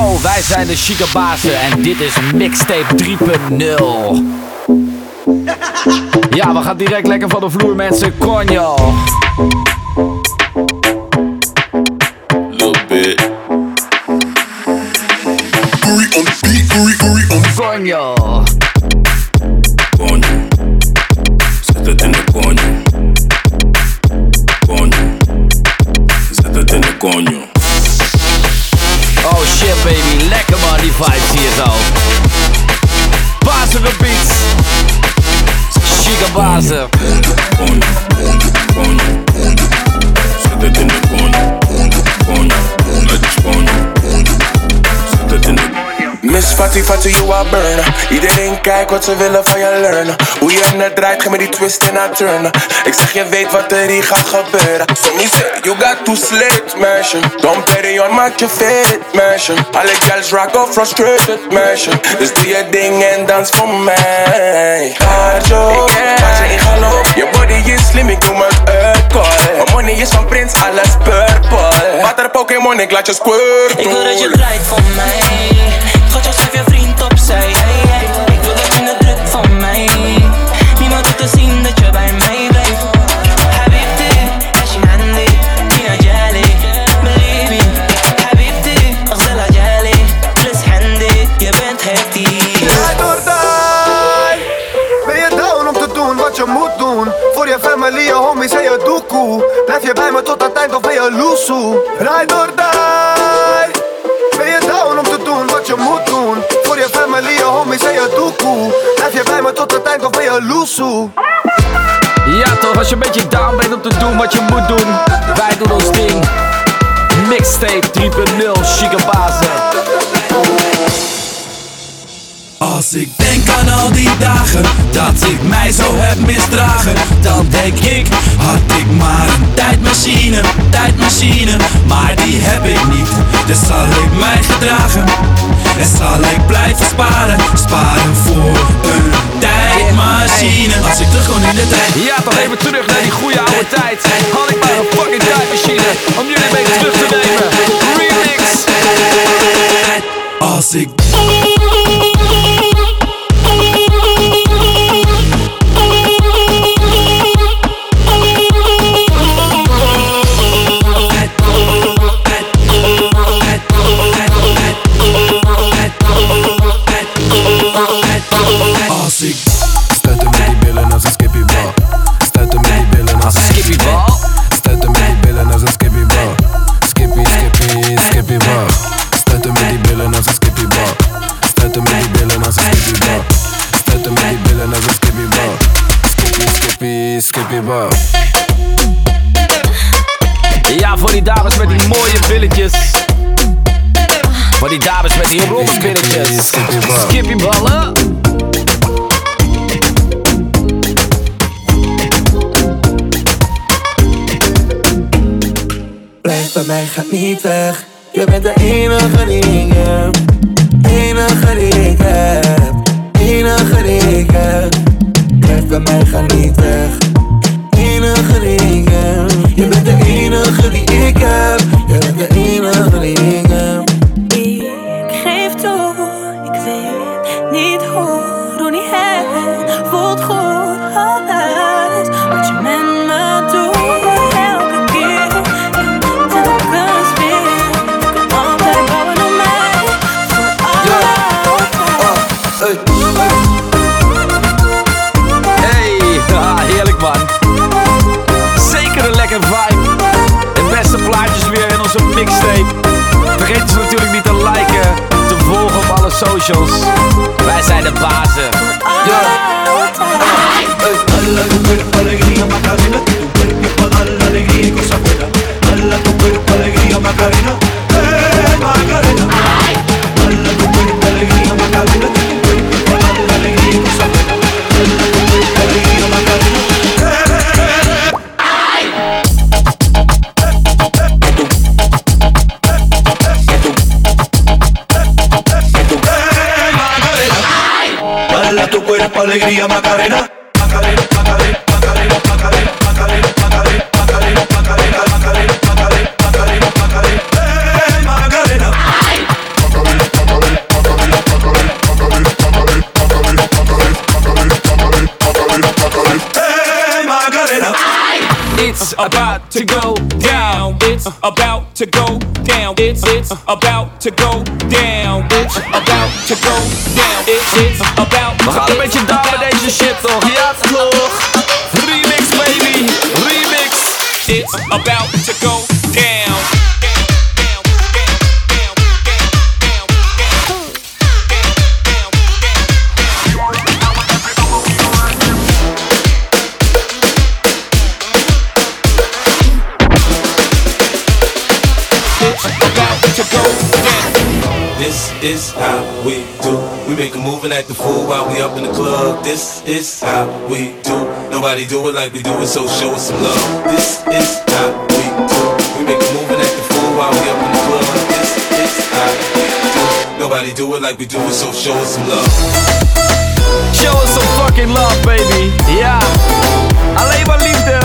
Yo, wij zijn de chique bazen en dit is mixtape 3.0. Ja, we gaan direct lekker van de vloer, mensen. Conjo. Conjo. Fatty, you burner. Iedereen kijkt wat ze willen van je learnen. Hoe je net draait, geef me die twist en haar turnen. Ik zeg je weet wat er hier gaat gebeuren. So me say, you got to slate, meisje. Don't carry on, maak je fit, meisje. Alle girls rock off frustrated, meisje. Dus doe je ding en dans voor mij. Cardio, laat je in gaan lopen. Je body is slim, ik noem het earthquake. Mijn money is van prins, alles purple. Water Pokémon, ik laat je squirten. Ik wil dat je draait voor mij. Schatje, schrijf je vriend opzij. Hey, hey. Ik wil dat je het drukt van mij. Niemand hoeft te zien dat je bij mij blijft. Habibti, Ashmandi, Tina Jali, Believe me. Habibti, Aghzala Jali, plus Handy, je bent hefty. Ride or die. Ben je down om te doen wat je moet doen? Voor je family, je homies en je doekoe. Blijf je bij me tot het eind of ben je loesoe? Ride or die. Doekoe. Blijf je bij me tot het eind of ben je loesoe? Ja toch, als je een beetje down bent om te doen wat je moet doen. Wij doen ons ding. Mixtape 3.0, chique bazen. Als ik denk aan al die dagen dat ik mij zo heb misdragen, dan denk ik, had ik maar een tijdmachine, tijdmachine, maar die heb ik niet. Dus zal ik mij gedragen en zal ik blijven sparen, sparen voor een tijdmachine. Als ik terug kon in de tijd. Ja toch, even terug naar die goede oude tijd. Had ik maar weg. Enige reden, je bent de enige die Angels. Alegría Macarena. Macarena, Macarena, about to go down. It's about to go down. It's it's about to go down. It's about to go down. It's it's about. We gaan een beetje down met deze shit toch? Ja toch? Remix baby, remix. It's about to go down. A act the fool while we up in the club. This is how we do. Nobody do it like we do it, so show us some love. This is how we do. We make a move and act the fool while we up in the club. This is how we do. Nobody do it like we do it, so show us some love. Show us some fucking love, baby. Ja. Alleen maar liefde.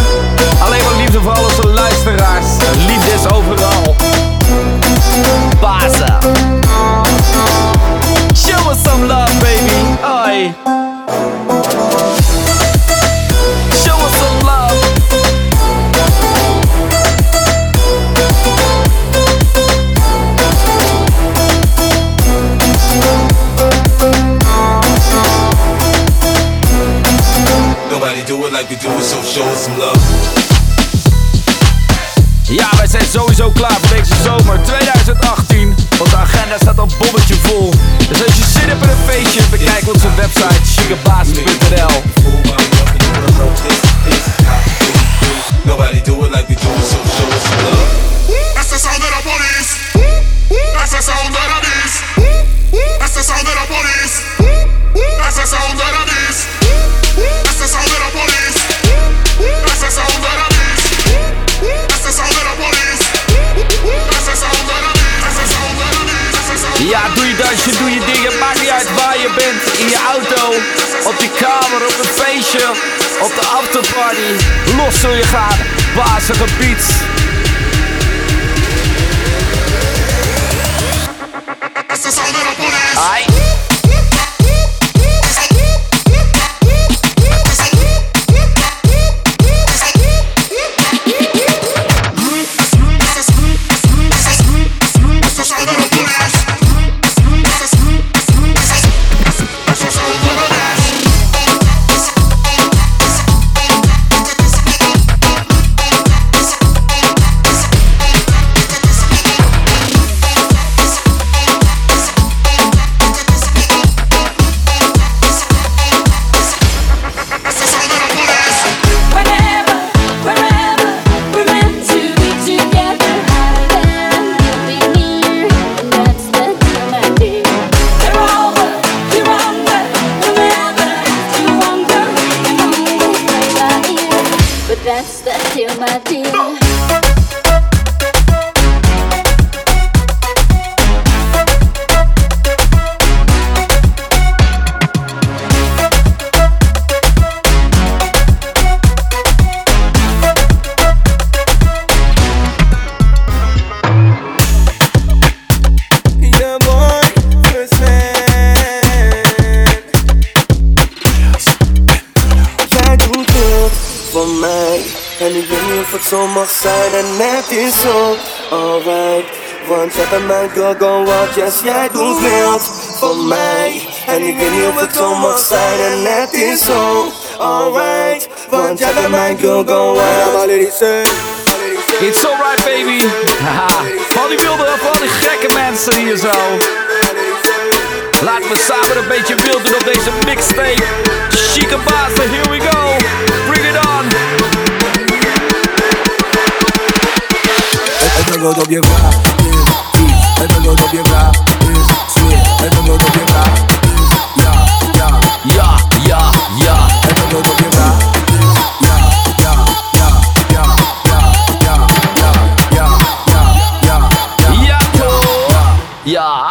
Alleen maar liefde voor al onze luisteraars. Liefde is overal. Bazen. Show us some love, baby. Oi. Show us some love. Nobody do it like we do it, so show us some love. Ja, wij zijn sowieso klaar voor deze zomer 2018. Want de agenda staat al bommetje vol. Dus als je zin hebt in een feestje, bekijk onze website chicabasis.nl. Nobody do it like we do so. That's the sound Ja, doe je dansje, doe je dingen. Maakt niet uit waar je bent. In je auto, op je kamer, op een feestje, op de afterparty. Los zul je gaan. Bazige beats. Ai. Alright, want jij bent mijn go-go, wat yes, jij doet wild voor mij. En ik weet niet of het zo mag zijn en het is zo. Alright, want jij bent mijn already say. It's alright, baby. Haha. Al die wilde, al die gekke mensen hier zo. Laten we samen een beetje wild doen op deze mixtape. Chique bazen, here we go. będą do mnie wracać Będą do mnie wracać Będą do mnie wracać Yeah, yeah, yeah, ja, ja Będą do mnie wracać Yeah.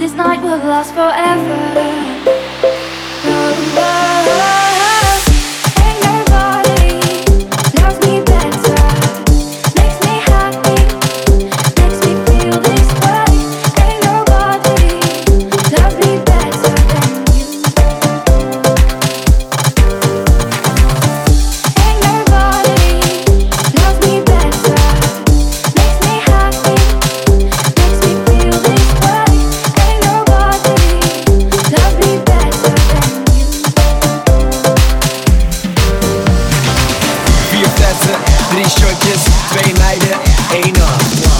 This night will last forever. Drie shotjes, twee meiden, één nam.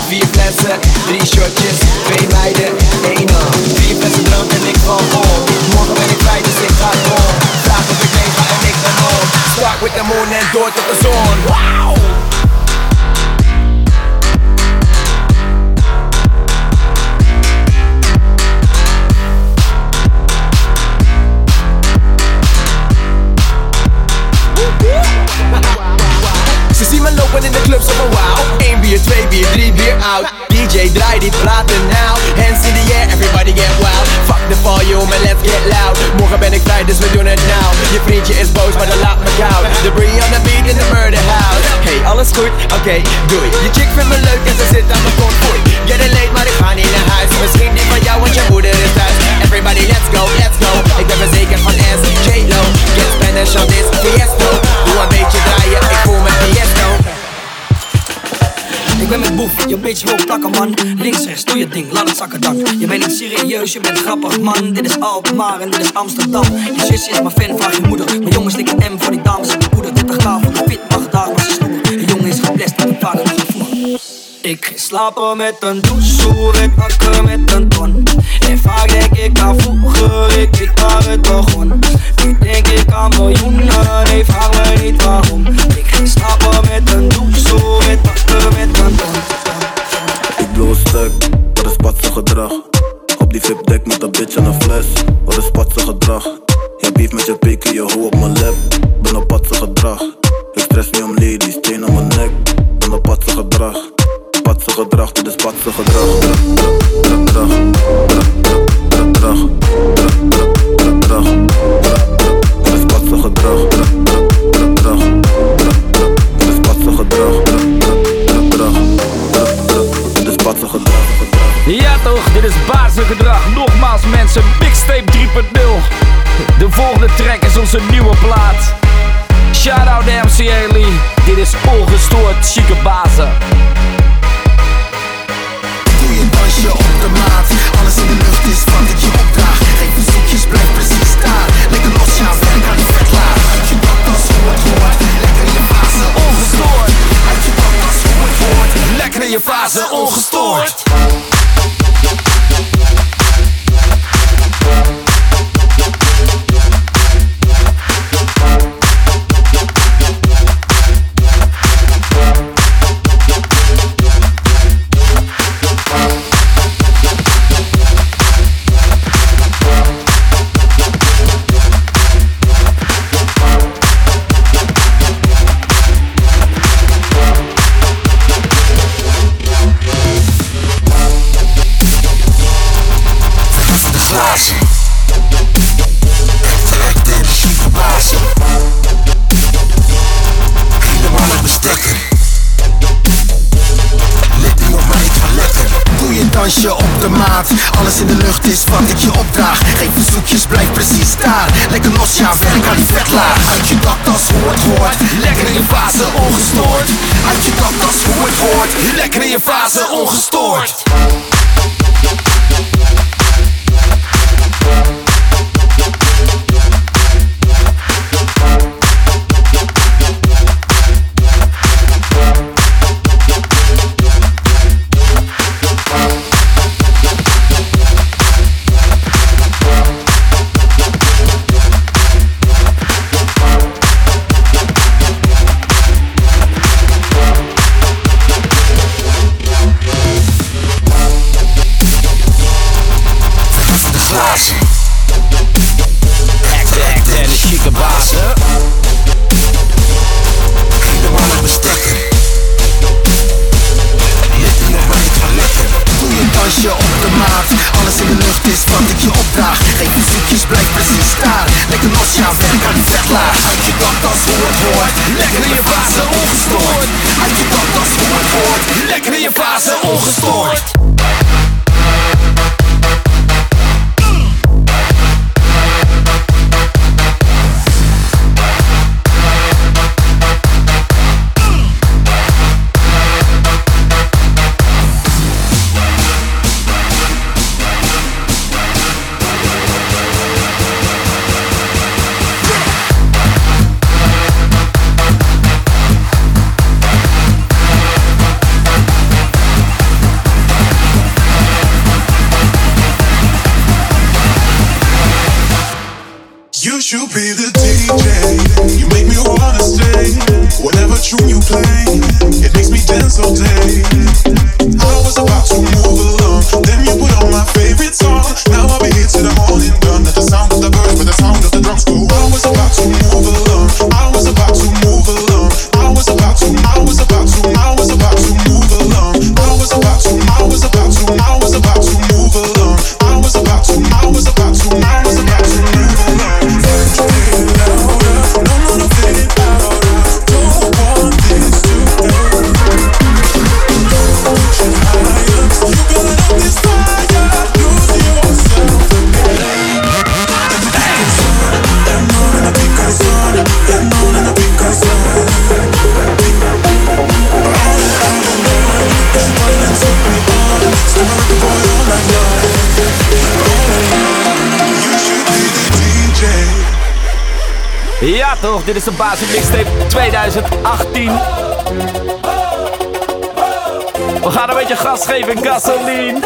Vier flessen, drie shotjes, twee meiden, één nam. Vier flessen drank en ik val om. Morgen ben ik vrij, dus ik ga door. Vraag of ik mee en ik ben op. Start with the moon en door tot de zon. Wow! Draai die platen nou Hands in the air, everybody get wild. Fuck the volume and let's get loud. Morgen ben ik vrij, dus we doen het now. Je vriendje is boos, maar dan laat me koud De brie on the beat in the murder house. Hey, alles goed? Oké, doei Je chick vindt me leuk en ze zit aan mijn kont Foei, get it late, maar ik ga niet naar huis Misschien die van jou, want je moeder is thuis Everybody, let's go, let's go. Ik ben verzekerd van S, J-Lo Get Spanish on this Fiesta Doe een beetje draaien, ik voel me Fiesta Ik ben met boef, je bitch wil plakken man. Links, rechts, doe je ding, laat het zakken dan. Je bent niet serieus, je bent grappig man. Dit is Alkmaar en dit is Amsterdam. Je zus is mijn fan, vraag je moeder. Mijn jongens likken M voor die dames Ik ging slapen met een douche, ik wakker met een ton En vaak denk ik aan vroeger, ik weet waar het begon Nu denk ik aan miljoenen, nee vraag me niet waarom Ik ging slapen met een douche, ik wakker met een ton Ik blow stuk, wat is patse gedrag? Op die VIP-deck met een bitch en een fles, wat is patse gedrag? Je beef met je pik je hoe op mijn lip, ben op patse gedrag. Ik stress niet om ladies, steen aan mijn nek, ben op patse gedrag patse gedrag, dit is patse gedrag. Gedrag, gedrag, gedrag, is patse gedrag. Gedrag, dit is patse gedrag. Gedrag, dit is gedrag. Ja toch, dit is baarse gedrag. Nogmaals mensen, Big Stape 3.0. De volgende track is onze nieuwe plaat. Shout out MC Lee. dit is ongestoord zieke bazen dansje op de maat Alles in de lucht is wat ik je opdraag. Geen verzoekjes, blijf Toch, dit is de Basis Mixtape 2018. We gaan een beetje gas geven, gasoline.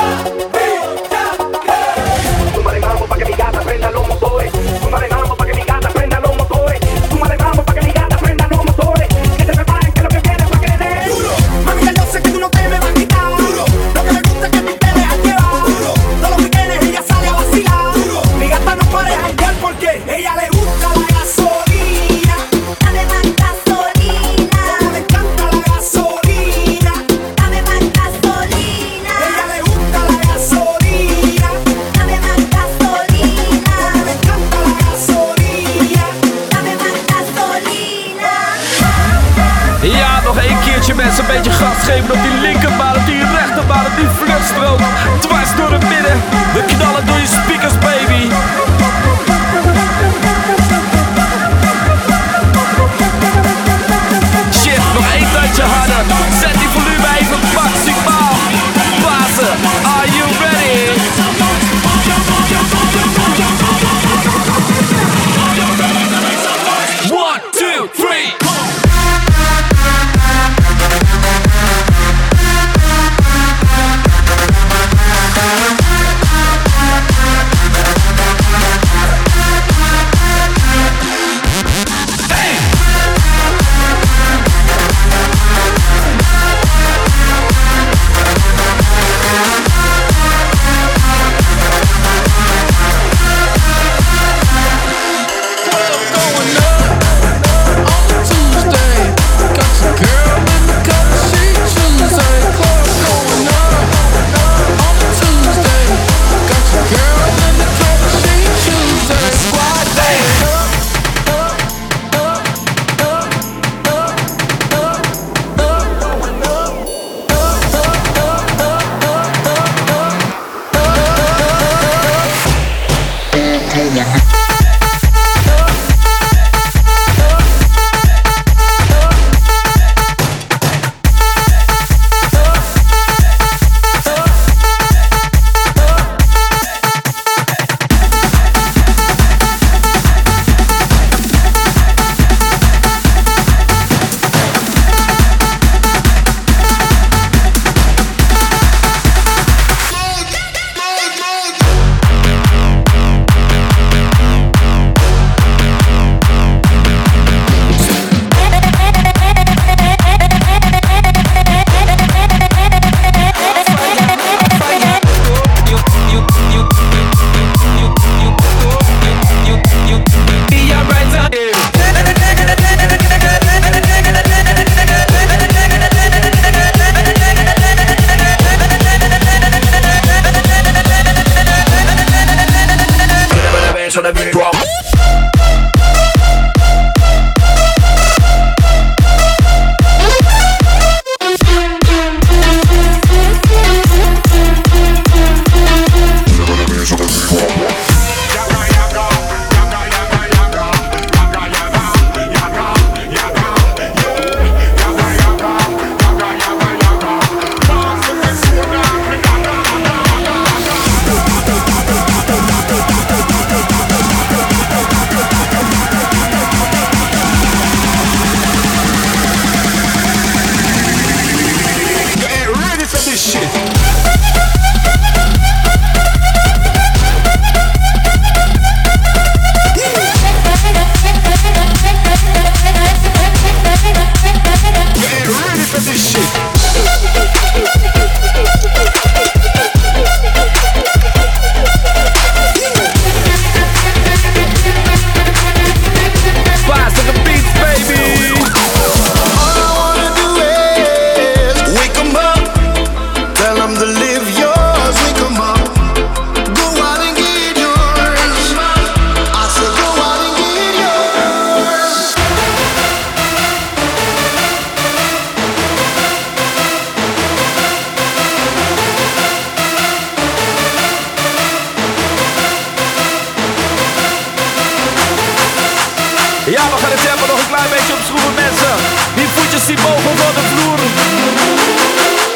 Ja, we gaan het tempo nog een klein beetje opschroeven, mensen. Die voetjes die boven van de vloer.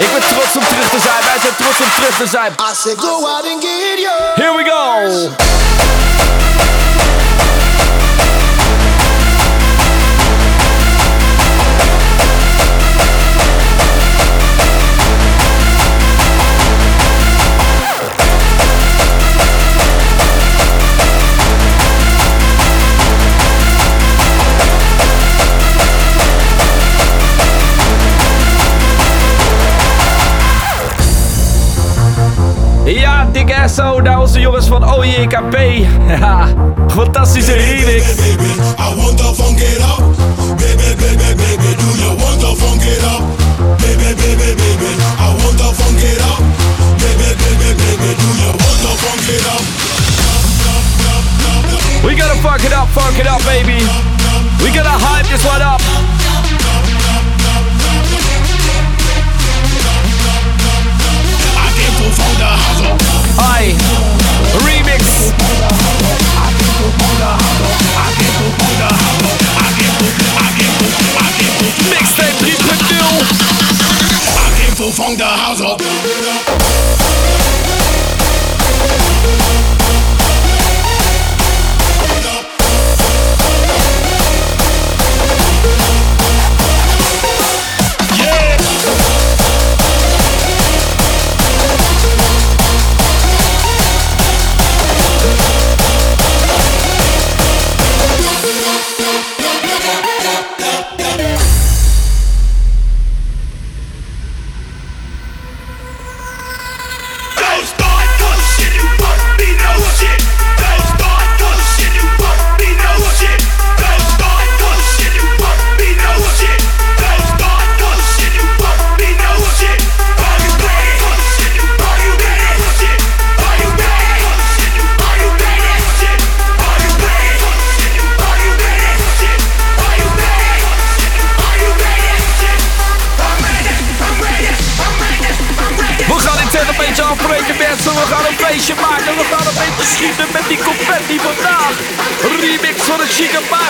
Ik ben trots om terug te zijn, wij zijn trots om terug te zijn. I said go out and get. Here we go. Up. Baby, baby, baby, do you want to funk it up? We gotta fuck it up, fuck it up, baby. We gotta hype this one up. Why? Remix van de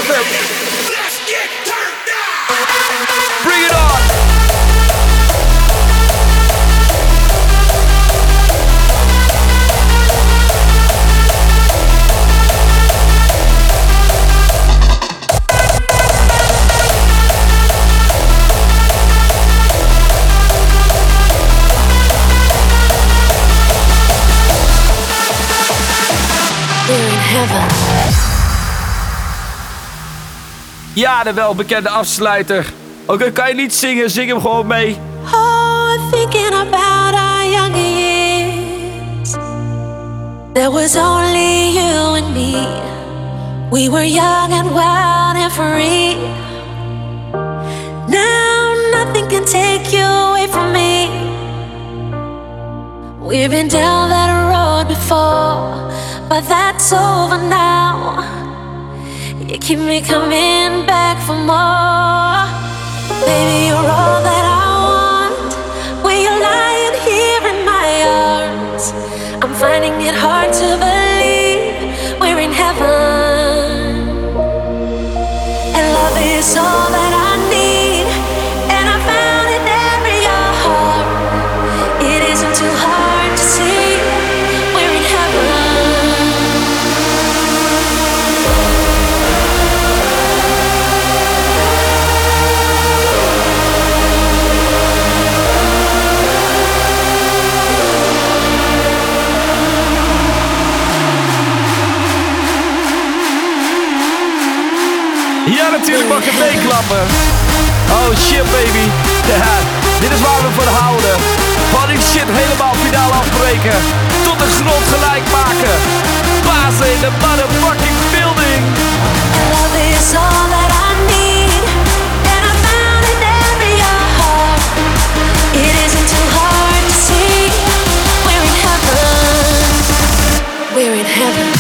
Ja, de welbekende afsluiter. Oké, kan je niet zingen? Zing hem gewoon mee. Oh, thinking about our younger years. There was only you and me. We were young and wild and free. Now nothing can take you away from me. We've been down that road before, but that's over now. You keep me coming back for more. Baby, you're all that I want. When you're lying here in my arms, I'm finding it hard to natuurlijk mag meeklappen. Oh shit, baby. Ja, dit is waar we van houden. Van die shit helemaal finaal afbreken. Tot de grond gelijk maken. Bazen in de motherfucking building. Love is all that I need. And I found in your heart. It isn't too hard to see. We're in heaven. We're in heaven.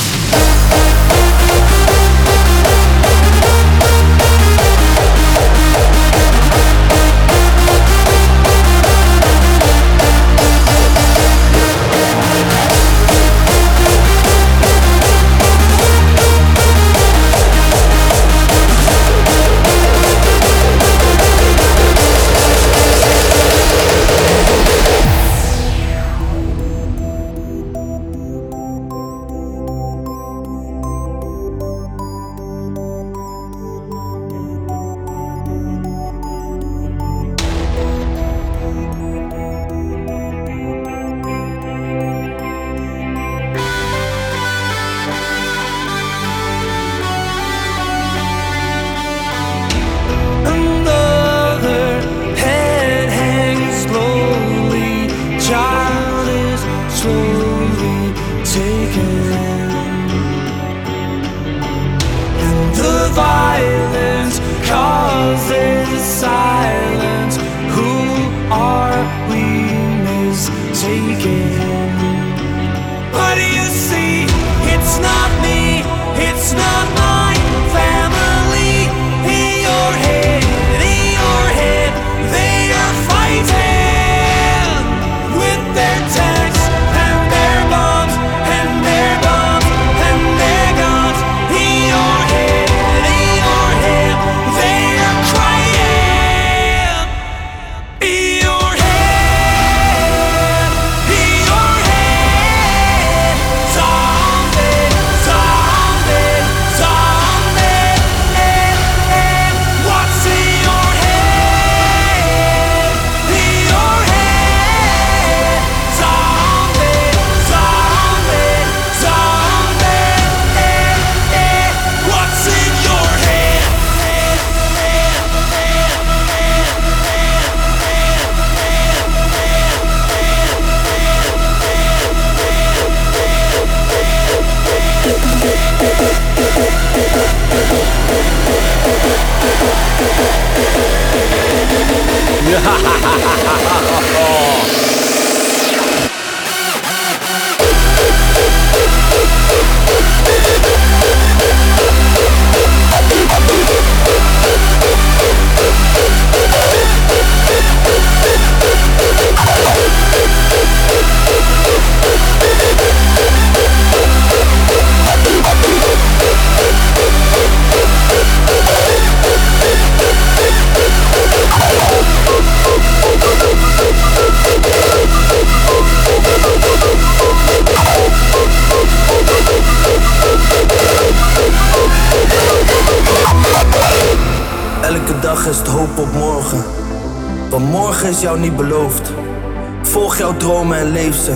Jou niet beloofd. Volg jouw dromen en leef ze.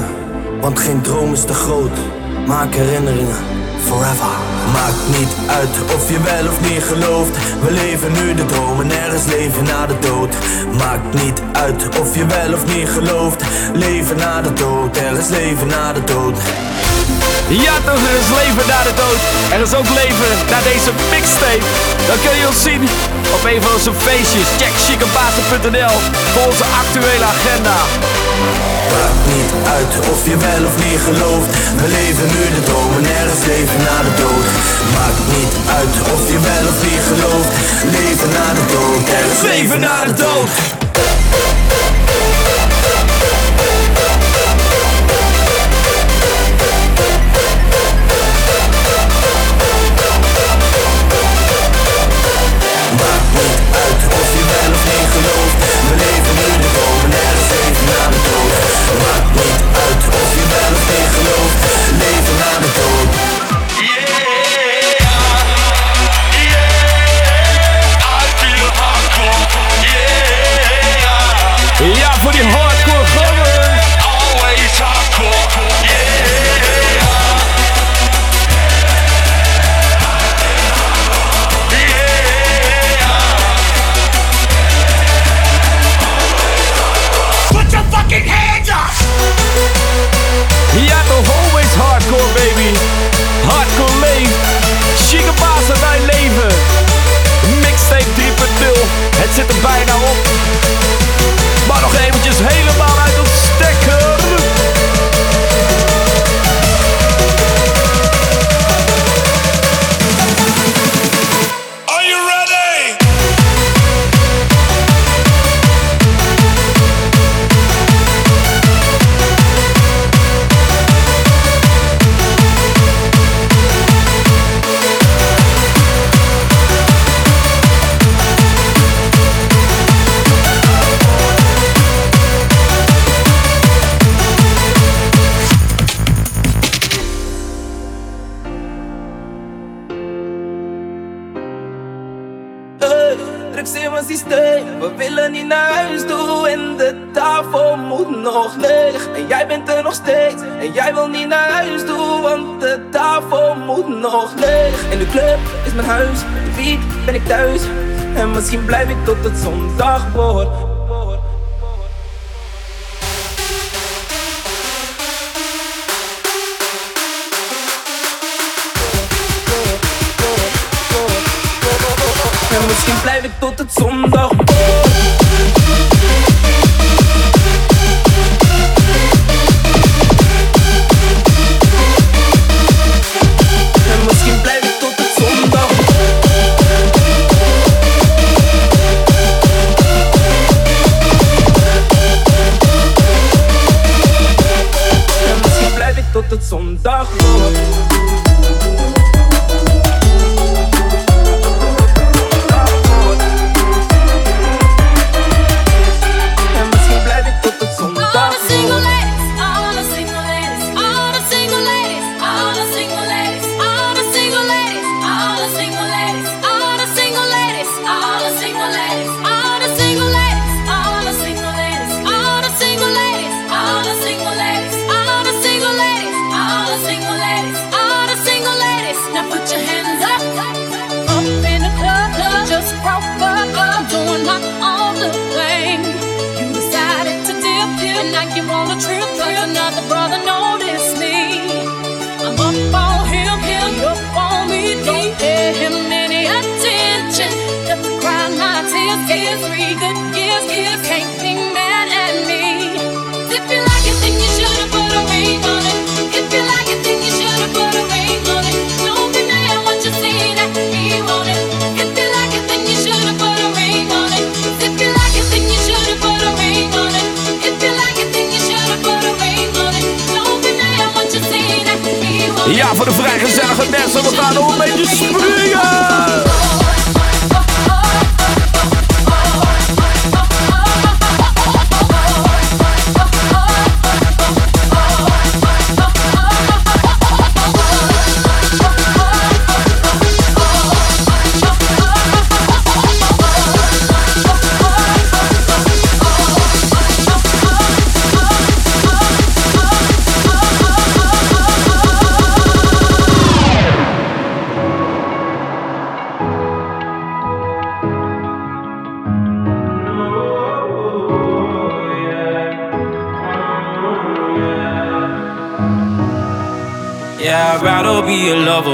Want geen droom is te groot. Maak herinneringen forever. Maakt niet uit of je wel of niet gelooft. We leven nu de droom en er is leven na de dood. Maakt niet uit of je wel of niet gelooft. Leven na de dood, er is leven na de dood. Ja toch, er is leven na de dood. Er is ook leven na deze mixtape. Dan kun je ons zien op een van onze feestjes. Check chicabazen.nl voor onze actuele agenda. Maakt niet uit of je wel of niet gelooft. We leven nu de droom en er is leven na de dood. Maakt niet uit of je wel of niet gelooft. Leven na de dood, er is leven na de dood. thuis. En misschien blijf ik tot het zondag wordt En misschien blijf ik tot het zondag Você botar no meio de espinha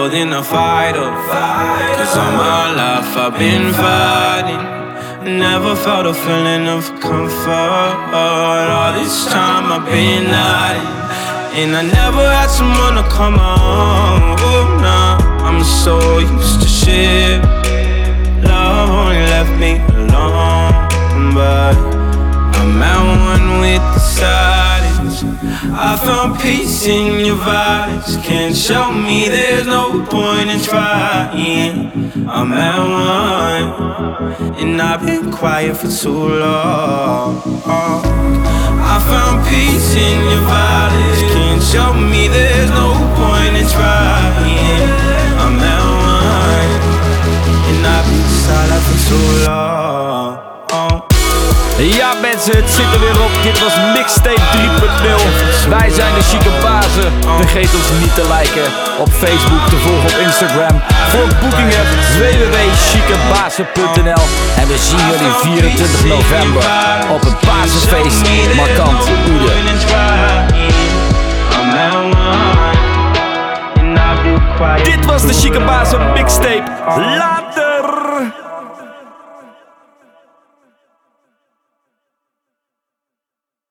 a lover than a fighter. Cause all my life I've been fighting. Never felt a feeling of comfort. All this time I've been hiding. And I never had someone to come on. Oh, nah, I'm so used to shit. Love only left me alone. But I'm at one with the silence. I found peace in your vibes. Can't show me there's no point in trying. I'm at one, and I've been quiet for too long. I found peace in your vibes. Can't show me there's no point in trying. I'm at one, and I've been silent for too long. Ja mensen, het zit er weer op. Dit was Mixtape 3.0. Wij zijn de chique bazen. Vergeet ons niet te liken op Facebook, te volgen op Instagram. Voor boekingen www.chiquebazen.nl En we zien jullie 24 november op het Basisfeest Markant Ude. Dit was de Chique Bazen Mixtape